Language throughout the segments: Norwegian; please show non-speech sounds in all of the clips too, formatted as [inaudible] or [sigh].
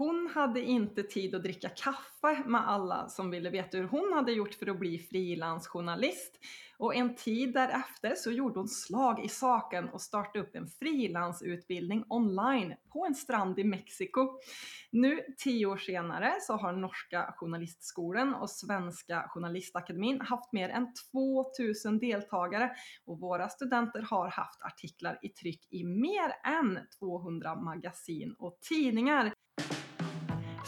Hon hade inte tid att dricka kaffe med alla som ville veta hur hon hade gjort för att bli frilansjournalist. Och en tid därefter så gjorde hon slag i saken och startade upp en frilansutbildning online på en strand i Mexiko. Nu, tio år senare, så har Norska Journalistskolan och Svenska Journalistakademin haft mer än 2000 deltagare och våra studenter har haft artiklar i tryck i mer än 200 magasin och tidningar.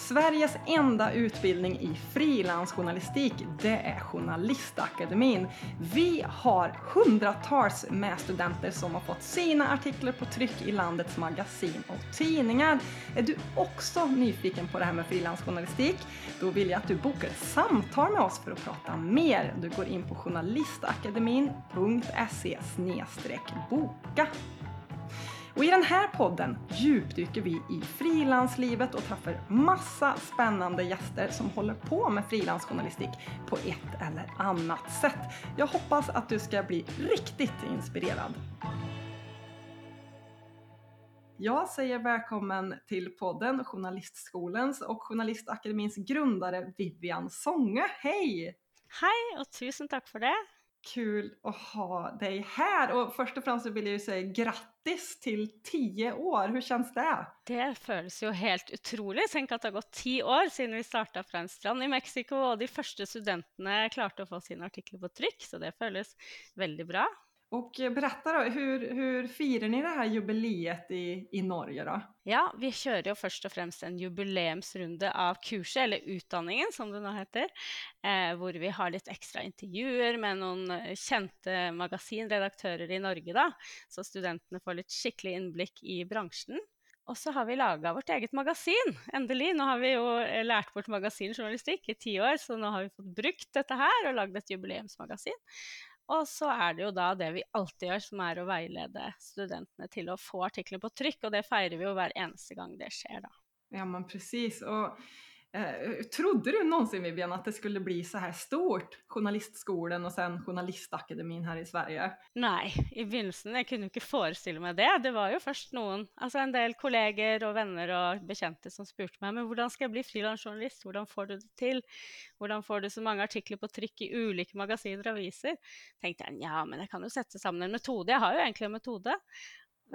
Sveriges enda utbildning i frilansjournalistik, det är Journalistakademin. Vi har hundratals med studenter som har fått sina artiklar på tryck i landets magasin och tidningar. Är du också nyfiken på det här med frilansjournalistik? Då vill jag att du bokar ett samtal med oss för att prata mer. Du går in på journalistakademin.se boka. Och i den här podden djupdyker vi i frilanslivet och träffar massa spännande gäster som håller på med frilansjournalistik på ett eller annat sätt. Jag hoppas att du ska bli riktigt inspirerad. Jag säger välkommen till podden Journalistskolens och Journalistakademins grundare Vivian Sånge. Hej! Hej och tusen tack för det. Kul å ha dig här och först och främst vill jag ju säga grattis till tio år. Hur känns det? Det føles jo helt utrolig. Tenk at det har gått ti år siden vi starta fra en strand i Mexico, og de første studentene klarte å få sine artikler på trykk, så det føles veldig bra. Och berätta då, hur, hur firar ni det här jubileet i, i Norge da? Ja, vi kjører jo først og fremst en jubileumsrunde av kurset, eller utdanningen som det nå heter, eh, hvor vi har litt ekstra intervjuer med noen kjente magasinredaktører i Norge da. så studentene får litt skikkelig innblikk i bransjen. Og så har vi laga vårt eget magasin, endelig. Nå har vi jo lært bort magasinjournalistikk i ti år, så nå har vi fått brukt dette her og lagd et jubileumsmagasin. Og så er det jo da det vi alltid gjør, som er å veilede studentene til å få artiklene på trykk. Og det feirer vi jo hver eneste gang det skjer, da. Ja, men precis. Och Eh, trodde du någonsin Vivian att det skulle bli så här stort? Journalistskolen och sen Journalistakademin her i Sverige? Nei, i begynnelsen Jeg kunne jo ikke forestille meg det. Det var jo først noen, altså en del kolleger og venner og bekjente som spurte meg men hvordan skal jeg bli frilansjournalist? hvordan får du det til? Hvordan får du så mange artikler på trykk i ulike magasiner og aviser? tenkte jeg ja, men jeg kan jo sette sammen en metode. Jeg har jo egentlig en metod.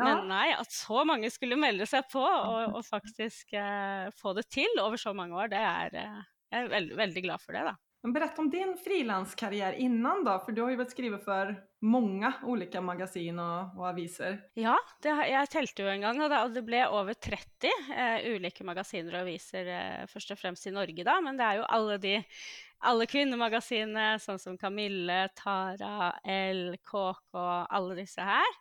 Men nei, at så mange skulle melde seg på og, og faktisk eh, få det til over så mange år, det er eh, jag är väldigt, väldigt glad for det. Då. Men berätta om din frilanskarriär innan då, för du har ju varit skrivit för många olika magasin och, och aviser. Ja, det, jag tälte ju en gång och det, det blev över 30 eh, olika magasiner och aviser, eh, först och främst i Norge då, men det är ju alla de alla kvinnomagasinene, sånn som Kamille, Tara, L, KK, alla disse här.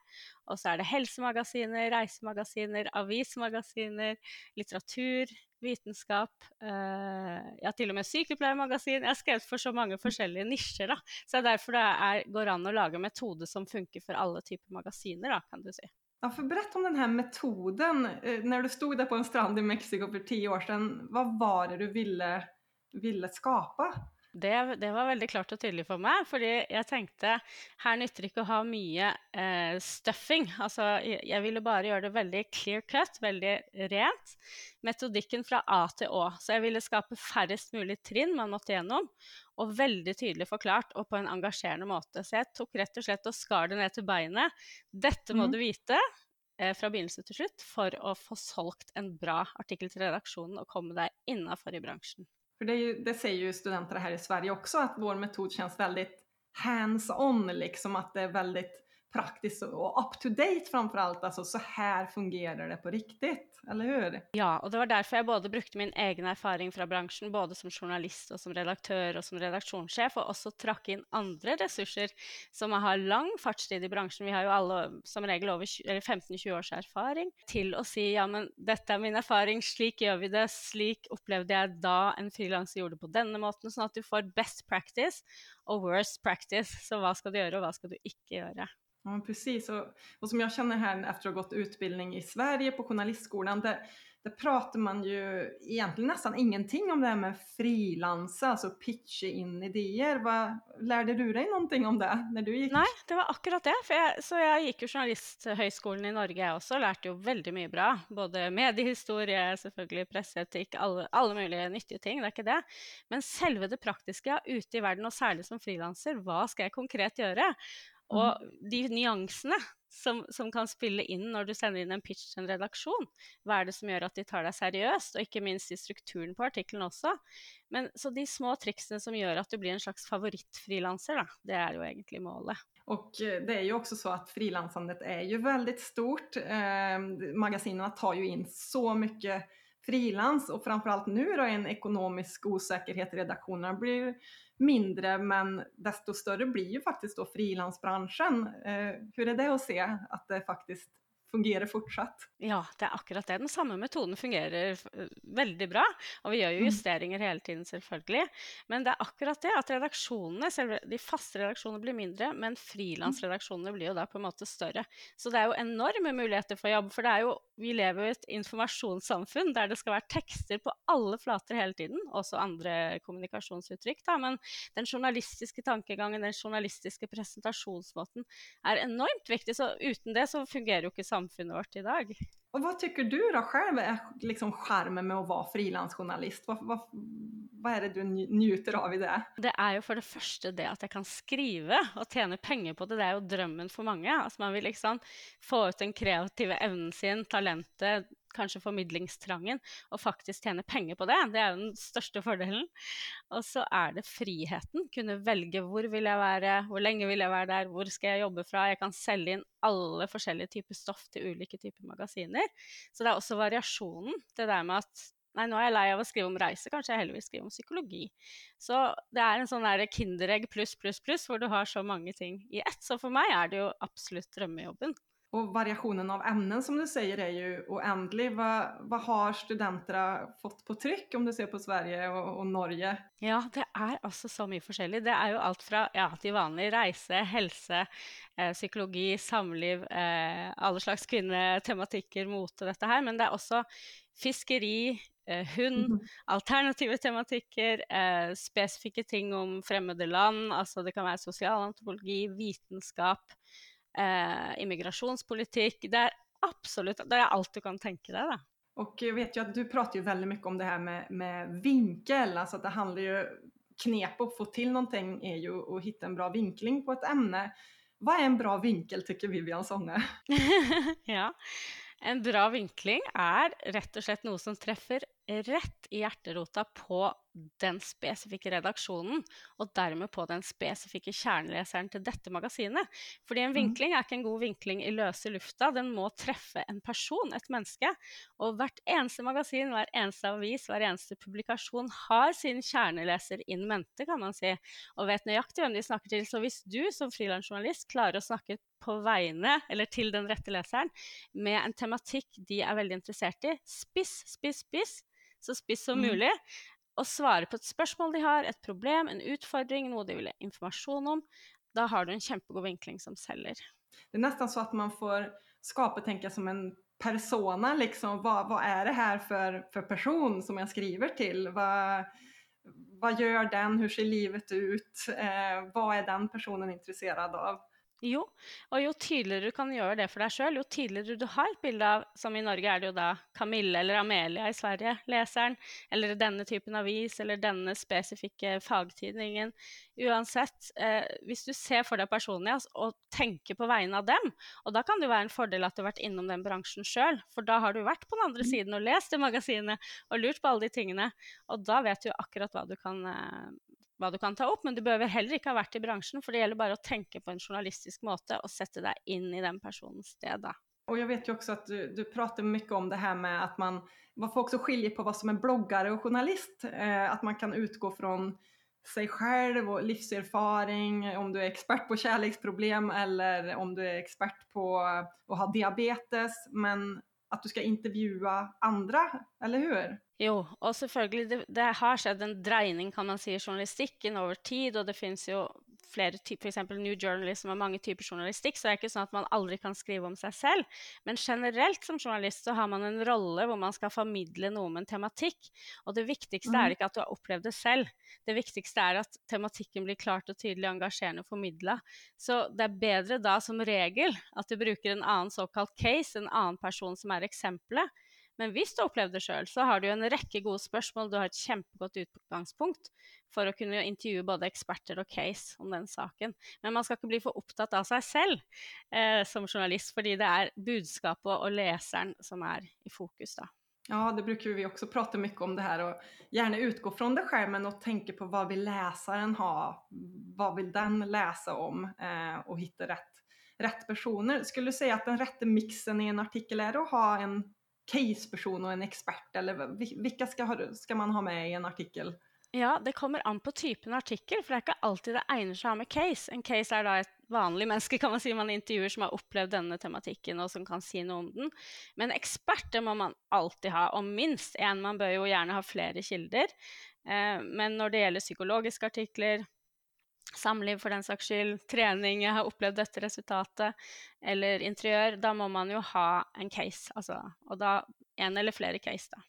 Och så är det helsemagasiner, reisemagasiner, avismagasiner, litteratur, vetenskap, eh, ja, til og med sykepleiermagasin. Jeg har skrevet for så mange forskjellige nisjer, da. så det er derfor det er, går an å lage metoder som funker for alle typer magasiner, da, kan du si. Ja, for Fortell om denne metoden. Når du stod der på en strand i Mexico for ti år siden, hva var det du ville, ville skapa? Det, det, var veldig klart og tydelig for meg. fordi jeg tenkte her nytter det ikke å ha mye eh, stuffing. Altså, jeg, ville bare gjøre det veldig clear cut, veldig rent. Metodikken fra A til Å. Så jeg ville skape færrest mulig trinn man måtte gjennom. Og veldig tydelig forklart og på en engasjerende måte. Så jeg tok rett og slett og skar det ned til beinet. Dette må mm. du vite eh, fra begynnelse til slutt for å få solgt en bra artikkel til redaksjonen og komme deg innafor i bransjen. För det, ju, det, säger ju studenter här i Sverige också, att vår metod känns väldigt hands-on, liksom att det är väldigt praktiskt och up to date framför allt. Alltså så här fungerar det på riktigt, eller hur? Ja, och det var därför jag både brukte min egen erfaring från branschen, både som journalist och som redaktör och som redaktionschef, och också trakk in andra resurser som har lang fartstid i branschen. Vi har ju alla som regel over 15-20 års erfaring till att säga, ja men detta är min erfaring, slik gör vi det, slik upplevde jag då en frilanser gjorde på denna måten, så att du får best practice och worst practice. Så vad ska du göra och vad ska du inte göra? Ja, precis. Och, och, som jag känner här efter att ha gått utbildning i Sverige på Journalistskolan, det, där pratar man ju egentligen nästan ingenting om det med frilansa, alltså pitcha in idéer. Hva, lärde du deg noe om det när du gikk? Nei, det var akkurat det. Jeg, så jeg gikk jo Journalisthøgskolen i Norge, jeg også. Lærte jo veldig mye bra. Både mediehistorie, selvfølgelig presseetikk, alle, alle mulige nyttige ting. Det er ikke det. Men selve det praktiske ute i verden, og særlig som frilanser, hva skal jeg konkret gjøre? Og de nyansene som, som, kan spille inn når du sender inn en pitch til en redaksjon. Hva er det som gjør at de tar deg seriøst, og ikke minst i strukturen på artikkelen også. Men, så de små triksene som gjør at du blir en slags favorittfrilanser, det er jo egentlig målet. Och eh, det är ju också så att frilansandet är ju väldigt stort. Eh, magasinerna tar ju in så mycket frilans och framförallt nu då en ekonomisk osäkerhet i redaktionerna blir mindre men desto större blir ju faktiskt då frilansbranschen. Eh, hur är det att se att det faktiskt fungerer fortsatt. Ja, det er akkurat det. Den samme metoden fungerer veldig bra. Og vi gjør jo mm. justeringer hele tiden, selvfølgelig. Men det er akkurat det at redaksjonene, selv de faste redaksjonene blir mindre, men frilansredaksjonene blir jo da på en måte større. Så det er jo enorme muligheter for jobb. For det er jo, vi lever jo i et informasjonssamfunn der det skal være tekster på alle flater hele tiden, også andre kommunikasjonsuttrykk, da. Men den journalistiske tankegangen, den journalistiske presentasjonsmåten er enormt viktig. Så uten det så fungerer jo ikke samfunnet samfunnet vårt i dag. Och vad tycker du då själv är liksom skärmen med å være frilansjournalist? Hva, hva, hva er det du njuter av i det? Det er jo for det første det at jeg kan skrive og tjene penger på det. Det er jo drømmen for mange. Altså man vil liksom få ut den kreative evnen sin, talentet, kanskje formidlingstrangen, og faktisk tjene penger på det. Det er jo den største fordelen. Og så er det friheten. Kunne velge hvor vil jeg være, hvor lenge vil jeg være der, hvor skal jeg jobbe fra. Jeg kan selge inn alle forskjellige typer stoff til ulike typer magasiner. Så det er også variasjonen. Det der med at Nei, nå er jeg lei av å skrive om reise, kanskje jeg heller vil skrive om psykologi. Så det er en sånn kinderegg pluss, pluss, pluss, hvor du har så mange ting i ett. Så for meg er det jo absolutt drømmejobben. Och variationen av ämnen som du säger är ju oändlig. Vad, vad har studenterna fått på trykk, om du ser på Sverige og, og Norge? Ja, det er altså så mye forskjellig. Det er jo alt fra ja, de vanlige reise, helse, eh, psykologi, samliv, eh, alle slags kvinnetematikker, mote, dette her. Men det er også fiskeri, eh, hund, mm -hmm. alternative tematikker, eh, spesifikke ting om fremmede land. Altså det kan være sosial antropologi, vitenskap eh, immigrasjonspolitikk. Det er absolutt det er alt du kan tenke deg. da. Och jag vet ju att du pratar ju väldigt mycket om det här med, med vinkel, alltså att det handlar ju, knep att få till någonting är ju att hitta en bra vinkling på ett ämne. Vad är en bra vinkel tycker Vivian Sonne? [laughs] ja, en bra vinkling er rett og slett noe som treffer rett i hjerterota på den spesifikke redaksjonen, og dermed på den spesifikke kjerneleseren til dette magasinet. Fordi en mm. vinkling er ikke en god vinkling i løse lufta, den må treffe en person, et menneske. Og hvert eneste magasin, hver eneste avis, hver eneste publikasjon har sin kjerneleser in mente, kan man si, og vet nøyaktig hvem de snakker til. Så hvis du som frilansjournalist klarer å snakke på vegne, eller til den rette leseren, med en tematikk de er veldig interessert i, spiss, spiss, spiss, så spiss som mm. mulig, og svare på et spørsmål de har, et problem, en utfordring, noe de vil ha informasjon om, da har du en kjempegod vinkling som selger. Det er nesten så at man får skape, tenke som en persona, liksom. Hva, hva er det her for, for, person som jeg skriver til? Hva, hva gjør den? Hvordan ser livet ut? Eh, hva er den personen interessert av? Jo, og jo tydeligere du kan gjøre det for deg sjøl, jo tydeligere du har et bilde av Som i Norge er det jo da Camille eller Amelia i Sverige, leseren, eller denne typen avis, eller denne spesifikke fagtidningen. Uansett, eh, hvis du ser for deg personen deres og tenker på vegne av dem, og da kan det jo være en fordel at du har vært innom den bransjen sjøl, for da har du vært på den andre mm. siden og lest det magasinet og lurt på alle de tingene, og da vet du akkurat hva du kan eh, hva du kan ta opp, men du behøver heller ikke ha vært i bransjen, for det gjelder bare å tenke på en journalistisk måte og sette deg inn i den personens sted. Da. Og jeg vet jo også at du, du, prater mye om det her med at man, man får også skilje på hva som er bloggare og journalist. Eh, at man kan utgå fra seg selv og livserfaring, om du er ekspert på kjærlighetsproblem eller om du er ekspert på å ha diabetes. Men at du skal intervjue andre, eller hur? Jo, og selvfølgelig, det, det, har skjedd en dreining kan man si, i journalistikken over tid, og det finnes jo flere typer, f.eks. New Journalism og mange typer journalistikk, så er det ikke sånn at man aldri kan skrive om seg selv. Men generelt som journalist så har man en rolle hvor man skal formidle noe med en tematikk. Og det viktigste mm. er ikke at du har opplevd det selv. Det viktigste er at tematikken blir klart og tydelig engasjerende og formidla. Så det er bedre da som regel at du bruker en annen såkalt case, en annen person som er eksempelet men hvis du har opplevd det sjøl, så har du en rekke gode spørsmål. Du har et kjempegodt utgangspunkt for å kunne intervjue både eksperter og case om den saken. Men man skal ikke bli for opptatt av seg selv eh, som journalist, fordi det er budskapet og leseren som er i fokus. da. Ja, det brukar vi också prata mycket om det här och gärna utgå från det skärmen och tänka på vad vill läsaren ha? Vad vill den läsa om? Eh, och hitta rätt, rätt personer. Skulle du säga att den rätta mixen i en artikel är att ha en caseperson og en ekspert, eller hvilke skal, skal, man ha med i en artikkel? Ja, det kommer an på typen artikkel, for det er ikke alltid det egner seg å ha med case. En case er da et vanlig menneske kan man si man intervjuer som har opplevd denne tematikken, og som kan si noe om den. Men ekspert det må man alltid ha, og minst én. Man bør jo gjerne ha flere kilder. Eh, men når det gjelder psykologiske artikler, samliv for den saks skyld, trening, jeg har opplevd dette resultatet, eller interiør, da må man jo ha en case, altså. Og da en eller flere case, da.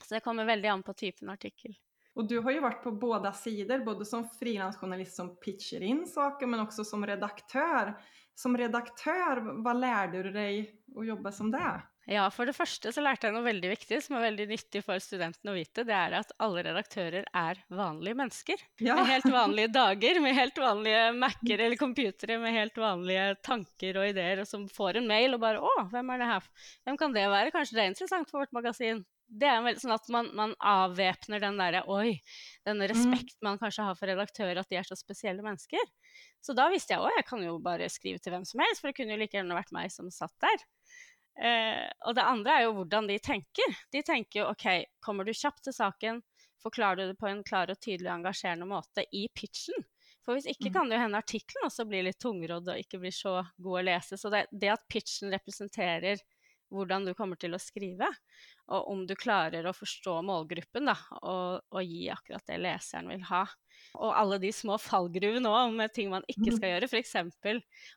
Så det kommer veldig an på typen artikkel. Og du har jo vært på både sider, både som frilansjournalist som pitcher inn saker, men også som redaktør. Som redaktør, hva lærte du deg å jobbe som det? Ja, for det første så lærte jeg noe veldig viktig som er veldig nyttig for studentene å vite. Det er at alle redaktører er vanlige mennesker. Ja. Med helt vanlige [laughs] dager, med helt vanlige Mac-er eller computere, med helt vanlige tanker og ideer, og som får en mail og bare 'Å, hvem er det her? Hvem kan det være? Kanskje det er interessant for vårt magasin?' Det er veldig sånn at man, man avvæpner den derre 'oi', denne mm. respekt man kanskje har for redaktører, at de er så spesielle mennesker. Så da visste jeg òg, jeg kan jo bare skrive til hvem som helst', for det kunne jo like gjerne vært meg som satt der. Eh, og det andre er jo hvordan de tenker. De tenker jo OK, kommer du kjapt til saken, forklarer du det på en klar og tydelig engasjerende måte i pitchen. For hvis ikke mm. kan det jo hende artikkelen også blir litt tungrodd og ikke blir så god å lese. Så det, det at pitchen representerer hvordan du kommer til å skrive, og om du klarer å forstå målgruppen da, og, og gi akkurat det leseren vil ha, og alle de små fallgruvene òg med ting man ikke skal gjøre. F.eks.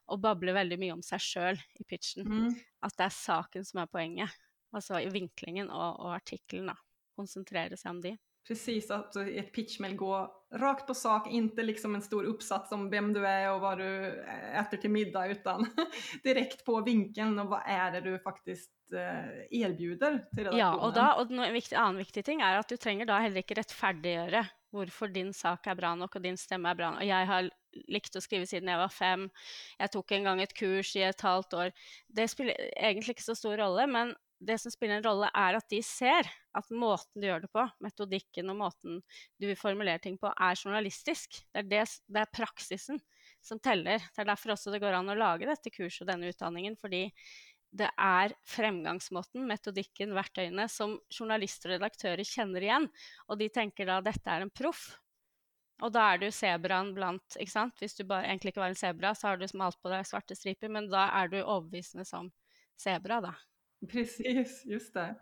å bable veldig mye om seg sjøl i pitchen. Mm. At det er saken som er poenget. Altså i vinklingen og, og artikkelen. Konsentrere seg om de. Precis, att ett pitchmail går rakt på sak, inte liksom en stor uppsats om vem du är och vad du äter till middag, utan [laughs] direkt på vinkeln og hva er det du faktisk eh, erbjuder til redaksjonen. Ja, og, da, og en viktig, annen viktig ting er at du trenger da heller ikke rettferdiggjøre hvorfor din sak er bra nok og din stemme er bra nok. Jeg har likt å skrive siden jeg var fem. Jeg tok en gang et kurs i et halvt år. Det spiller egentlig ikke så stor rolle, men det som spiller en rolle, er at de ser at måten du gjør det på, metodikken og måten du formulerer ting på, er journalistisk. Det er, det, det er praksisen som teller. Det er derfor også det går an å lage dette kurset og denne utdanningen, fordi det er fremgangsmåten, metodikken, verktøyene som journalister og redaktører kjenner igjen. Og de tenker da dette er en proff. Og da er du sebraen blant ikke sant? Hvis du bare egentlig ikke var en sebra, så har du malt på deg svarte striper, men da er du overbevisende som sebra, da. [laughs] Precis, just det.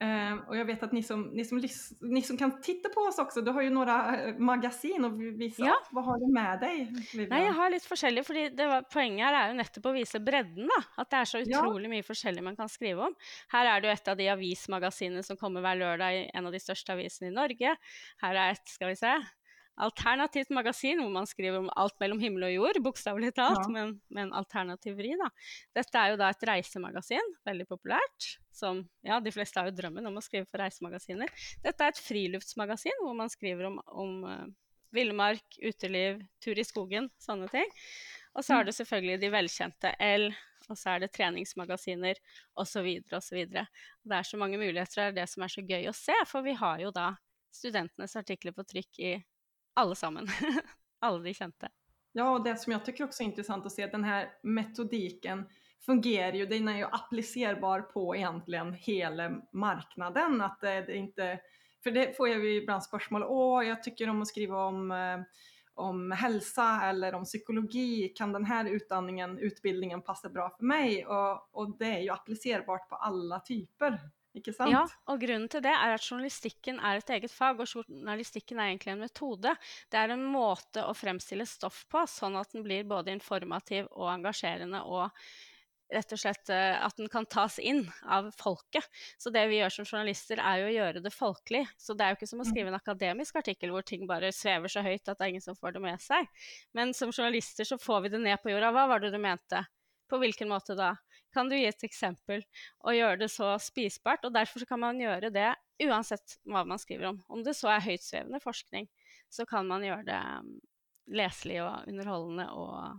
Eh, och jag vet att ni som, ni, som, ni som kan titta på oss også, du har jo noen eh, magasin å vise ja. Hva har du med deg? Vivian? Nei, jeg har litt forskjellig, fordi var, poenget her er jo nettopp å vise bredden. da, At det er så utrolig ja. mye forskjellig man kan skrive om. Her er det jo et av de avismagasinene som kommer hver lørdag i en av de største avisene i Norge. Her er et, skal vi se, alternativt magasin hvor man skriver om alt mellom himmel og jord, bokstavelig talt, ja. men med en alternativ vri. Da. Dette er jo da et reisemagasin, veldig populært. Som, ja, de fleste har jo drømmen om å skrive for reisemagasiner. Dette er et friluftsmagasin hvor man skriver om, om uh, villmark, uteliv, tur i skogen, sånne ting. Og så har du selvfølgelig de velkjente L, og så er det treningsmagasiner osv. osv. Det er så mange muligheter, det er det som er så gøy å se, for vi har jo da studentenes artikler på trykk i alle sammen. [laughs] alle de kjente. Ja, og det som jeg tycker også er interessant å se, den denne metodikken fungerer jo, den er jo applicerbar på egentlig hele marknaden. At det, det inte, för det får jeg jo ibland spørsmål, åh, jeg tycker om å skrive om, eh, om hälsa eller om psykologi, kan denne utdanningen, utbildningen passe bra for meg? Og, og det er jo applicerbart på alle typer. Ikke sant? Ja, og grunnen til det er at journalistikken er et eget fag, og journalistikken er egentlig en metode. Det er en måte å fremstille stoff på, sånn at den blir både informativ og engasjerende, og rett og slett eh, at den kan tas inn av folket. Så det vi gjør som journalister, er jo å gjøre det folkelig. Så det er jo ikke som å skrive en akademisk artikkel hvor ting bare svever så høyt at det er ingen som får det med seg. Men som journalister så får vi det ned på jorda. Hva var det du mente? På hvilken måte da? Kan du gi et eksempel og gjøre det så spisbart? Og derfor kan man gjøre det uansett hva man skriver om. Om det så er høytsvevende forskning, så kan man gjøre det um, leselig og underholdende og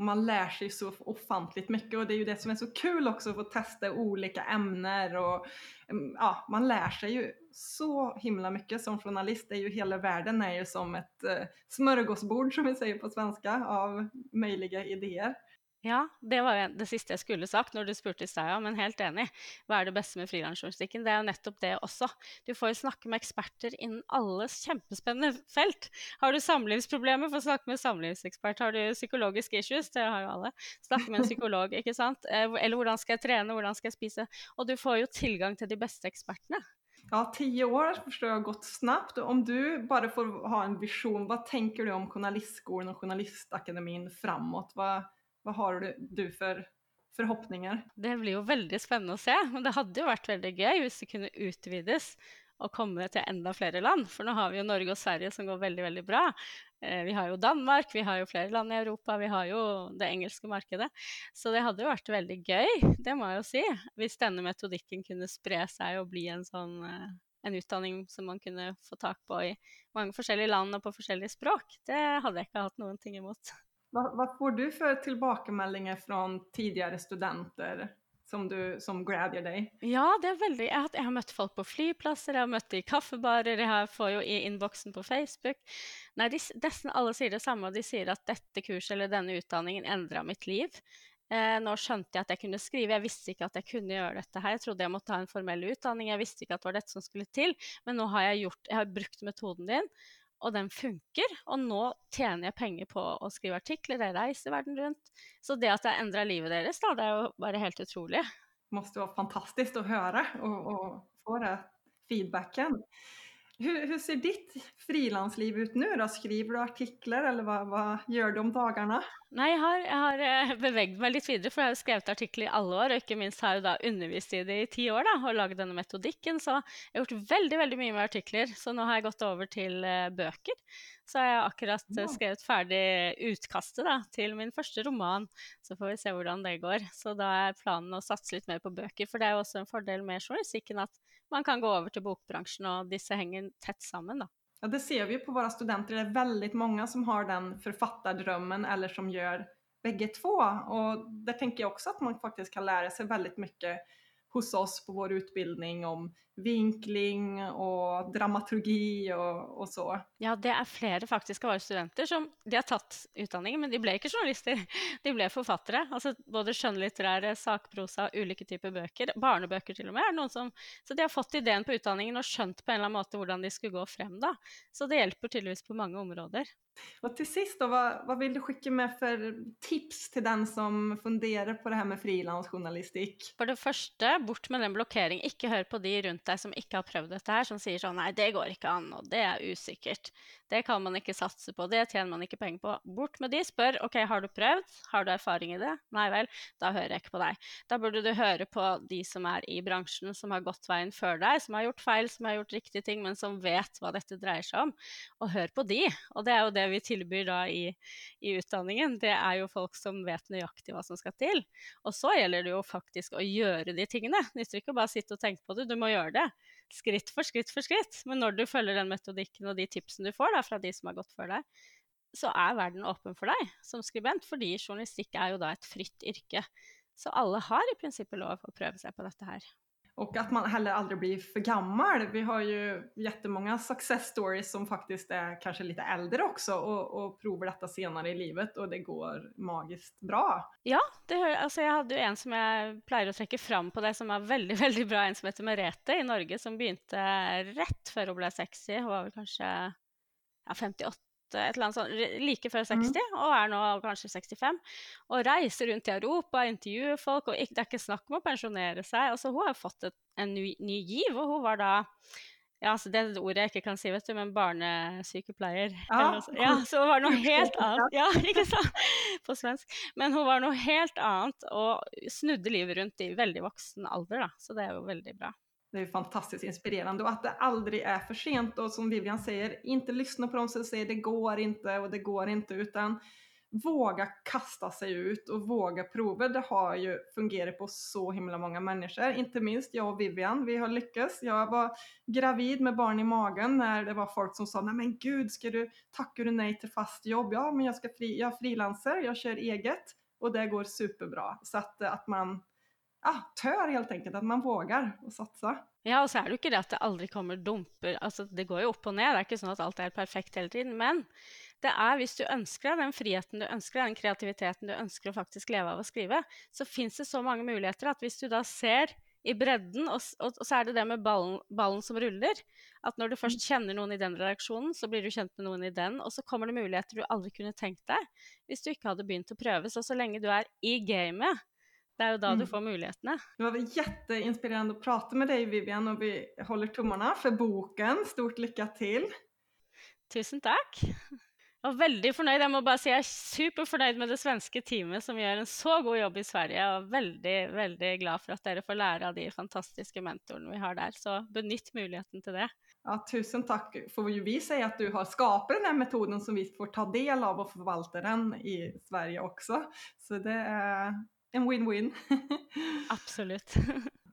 Man lär sig så ofantligt mycket och det är ju det som är så kul också att få testa olika ämnen och mm, ja, man lär sig ju så himla mycket som journalist. Det är ju hela världen är ju som ett eh, smörgåsbord som vi säger på svenska av möjliga idéer. Ja, det var det siste jeg skulle sagt når du spurte i stad, ja, men helt enig. Hva er det beste med frilansjournalistikken? Det er jo nettopp det også. Du får jo snakke med eksperter innen alle kjempespennende felt. Har du samlivsproblemer, få snakke med samlivsekspert. Har du psykologiske issues, det har jo alle, snakke med en [laughs] psykolog, ikke sant. Eh, Eller hvordan skal jeg trene, hvordan skal jeg spise? Og du får jo tilgang til de beste ekspertene. Ja, tio år förstår jeg har gått snabbt. Om du bare får ha en visjon, hva tenker du om journalistskolen og journalistakademien framåt? Vad, vad har du, du for forhåpninger? Det blir jo veldig spennende å se. Men det hadde jo vært veldig gøy hvis det kunne utvides og komme til enda flere land. For nå har vi jo Norge og Sverige som går veldig, veldig bra. Eh, Vi har jo Danmark, vi har jo flere land i Europa, vi har jo det engelske markedet. Så det hadde jo vært veldig gøy, det må jeg jo si, hvis denne metodikken kunne spre seg og bli en sånn eh, en utdanning som man kunne få tak på i mange forskjellige land og på forskjellige språk. Det hadde jeg ikke hatt noen ting imot. Vad, hva får du for tilbakemeldinger fra tidligere studenter som, du, som glädjer deg? Ja, det er veldig jeg har, jeg har møtt folk på flyplasser, jeg har møtt dem i kaffebarer, jeg får jo i innboksen på Facebook. Nei, de, nesten alle sier det samme, og de sier at dette kurset eller denne utdanningen endra mitt liv. Eh, nå skjønte jeg at jeg kunne skrive, jeg visste ikke at jeg kunne gjøre dette her. Jeg trodde jeg måtte ha en formell utdanning, jeg visste ikke at det var dette som skulle til. Men nå har jeg gjort, jeg har brukt metoden din, og den funker. Og nå tjener jeg penger på å skrive artikler, jeg reiser verden rundt. Så det at jeg endra livet deres, da, det er jo bare helt utrolig. måste være fantastisk å høre og, og få den feedbacken. Hur, hur ser ditt frilansliv ut nå? Da? Skriver du artikler, eller hva, hva gjør du om dagene? Nei, jeg har, jeg har eh, beveget meg litt videre, for jeg har jo skrevet artikler i alle år, og ikke minst har jeg da undervist i det i ti år, da, og laget denne metodikken, så jeg har gjort veldig, veldig mye med artikler, så nå har jeg gått over til eh, bøker. Så har jeg akkurat eh, skrevet ferdig utkastet da, til min første roman, så får vi se hvordan det går. Så da er planen å satse litt mer på bøker, for det er jo også en fordel med journalistikken at man kan gå over til bokbransjen, og disse henger tett sammen, da. Ja, det ser vi på våre studenter. Det er veldig mange som har den forfatterdrømmen, eller som gjør begge två. Og der tenker jeg også at man faktisk kan lære seg veldig mye hos oss på vår utbildning om vinkling og dramaturgi og, og, så. Ja, det er flere faktisk av våre studenter som de har tatt utdanningen, men de ble ikke journalister. [laughs] De ble forfattere. Altså både skjønnlitterære, sakprosa, ulike typer bøker. Barnebøker til og med. som, så de har fått ideen på utdanningen og skjønt på en eller annen måte hvordan de skulle gå frem. da. Så det hjelper tydeligvis på mange områder. Og til sist da, hva, hva vil du skikke med for tips til den som funderer på det her med frilansjournalistikk? For det første, bort med den blokkeringen. Ikke hør på de rundt deg som ikke har prøvd dette her, som sier sånn nei, det går ikke an, og det er usikkert. Det kan man ikke satse på, det tjener man ikke penger på. Bort med de, spør ok, har du prøvd, har du erfaring i det? Nei vel, da hører jeg ikke på deg. Da burde du høre på de som er i bransjen, som har gått veien før deg, som har gjort feil, som har gjort riktige ting, men som vet hva dette dreier seg om. Og hør på de. Og det er jo det vi tilbyr da i, i utdanningen. Det er jo folk som vet nøyaktig hva som skal til. Og så gjelder det jo faktisk å gjøre de tingene. Nytter ikke å bare sitte og tenke på det, du må gjøre det. Skritt for skritt for skritt. Men når du følger den metodikken og de tipsene du får da, fra de som har gått før deg, så er verden åpen for deg som skribent, fordi journalistikk er jo da et fritt yrke. Så alle har i prinsippet lov å prøve seg på dette her. Och att man heller aldrig blir för gammal. Vi har ju jättemånga success stories som faktiskt är kanske lite äldre också och, och provar detta senare i livet och det går magiskt bra. Ja, det hører, altså jeg hadde jo en som jeg pleier å trekke fram på det, som er veldig [laughs] veldig bra, en som heter Merete i Norge, som begynte rett før hun ble 60. Hun var vel kanskje ja, 58 et eller annet sånt like før 60, mm. og er nå kanskje 65. Og reiser rundt i Europa, intervjuer folk, og ikke, det er ikke snakk om å pensjonere seg. Altså, hun har fått et, en ny, ny giv, og hun var da ja, altså det er et ord jeg ikke kan si, vet du, men barnesykepleier. Ja, ja så hun var noe [laughs] helt annet. Ja, [laughs] ikke sant? På svensk. Men hun var noe helt annet og snudde livet rundt i veldig voksen alder, da. Så det er jo veldig bra. Det är fantastiskt inspirerande och att det aldrig är för sent och som Vivian säger, inte lyssna på dem som säger det går inte och det går inte utan våga kasta sig ut och våga prova. Det har ju fungerat på så himla många människor, inte minst jag och Vivian. Vi har lyckats. Jag var gravid med barn i magen när det var folk som sa, nej men gud, ska du, tackar du nej till fast jobb? Ja, men jag ska fri, jag frilanser, jag kör eget och det går superbra. Så att, att man ja, tør helt enkelt, at man våger å satse. Ja, og så er det jo ikke det at det aldri kommer dumper. Altså, det går jo opp og ned, det er ikke sånn at alt er perfekt hele tiden. Men det er hvis du ønsker deg den friheten du ønsker deg, den kreativiteten du ønsker å faktisk leve av å skrive, så fins det så mange muligheter at hvis du da ser i bredden, og, og, og så er det det med ballen, ballen, som ruller. At når du først kjenner noen i den redaksjonen, så blir du kjent med noen i den, og så kommer det muligheter du aldri kunne tenkt deg hvis du ikke hadde begynt å prøve. Så så lenge du er i gamet, det er jo da du mm. får mulighetene. Det var kjempeinspirerende å prate med deg, Vivian, og vi holder tommene for boken. Stort lykke til. Tusen takk. Jeg var veldig fornøyd. Jeg må bare si jeg er superfornøyd med det svenske teamet som gjør en så god jobb i Sverige. Og veldig, veldig glad for at dere får lære av de fantastiske mentorene vi har der. Så benytt muligheten til det. Ja, tusen takk. Får vi si at du har skapt denne metoden som vi får ta del av og forvalte den i Sverige også. Så det er en win-win. [laughs] Absolut. [laughs]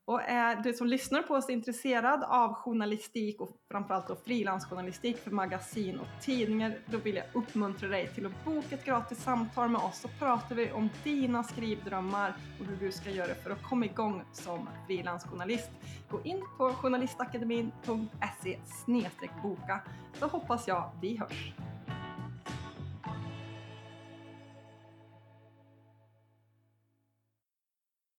Och är du som lyssnar på oss intresserad av journalistik och framförallt då frilansjournalistik för magasin och tidningar, då vill jag uppmuntra dig till att boka ett gratis samtal med oss så pratar vi om dina skrivdrömmar och hur du ska göra för att komma igång som frilansjournalist. Gå in på journalistakademin.se boka så hoppas jag vi hörs.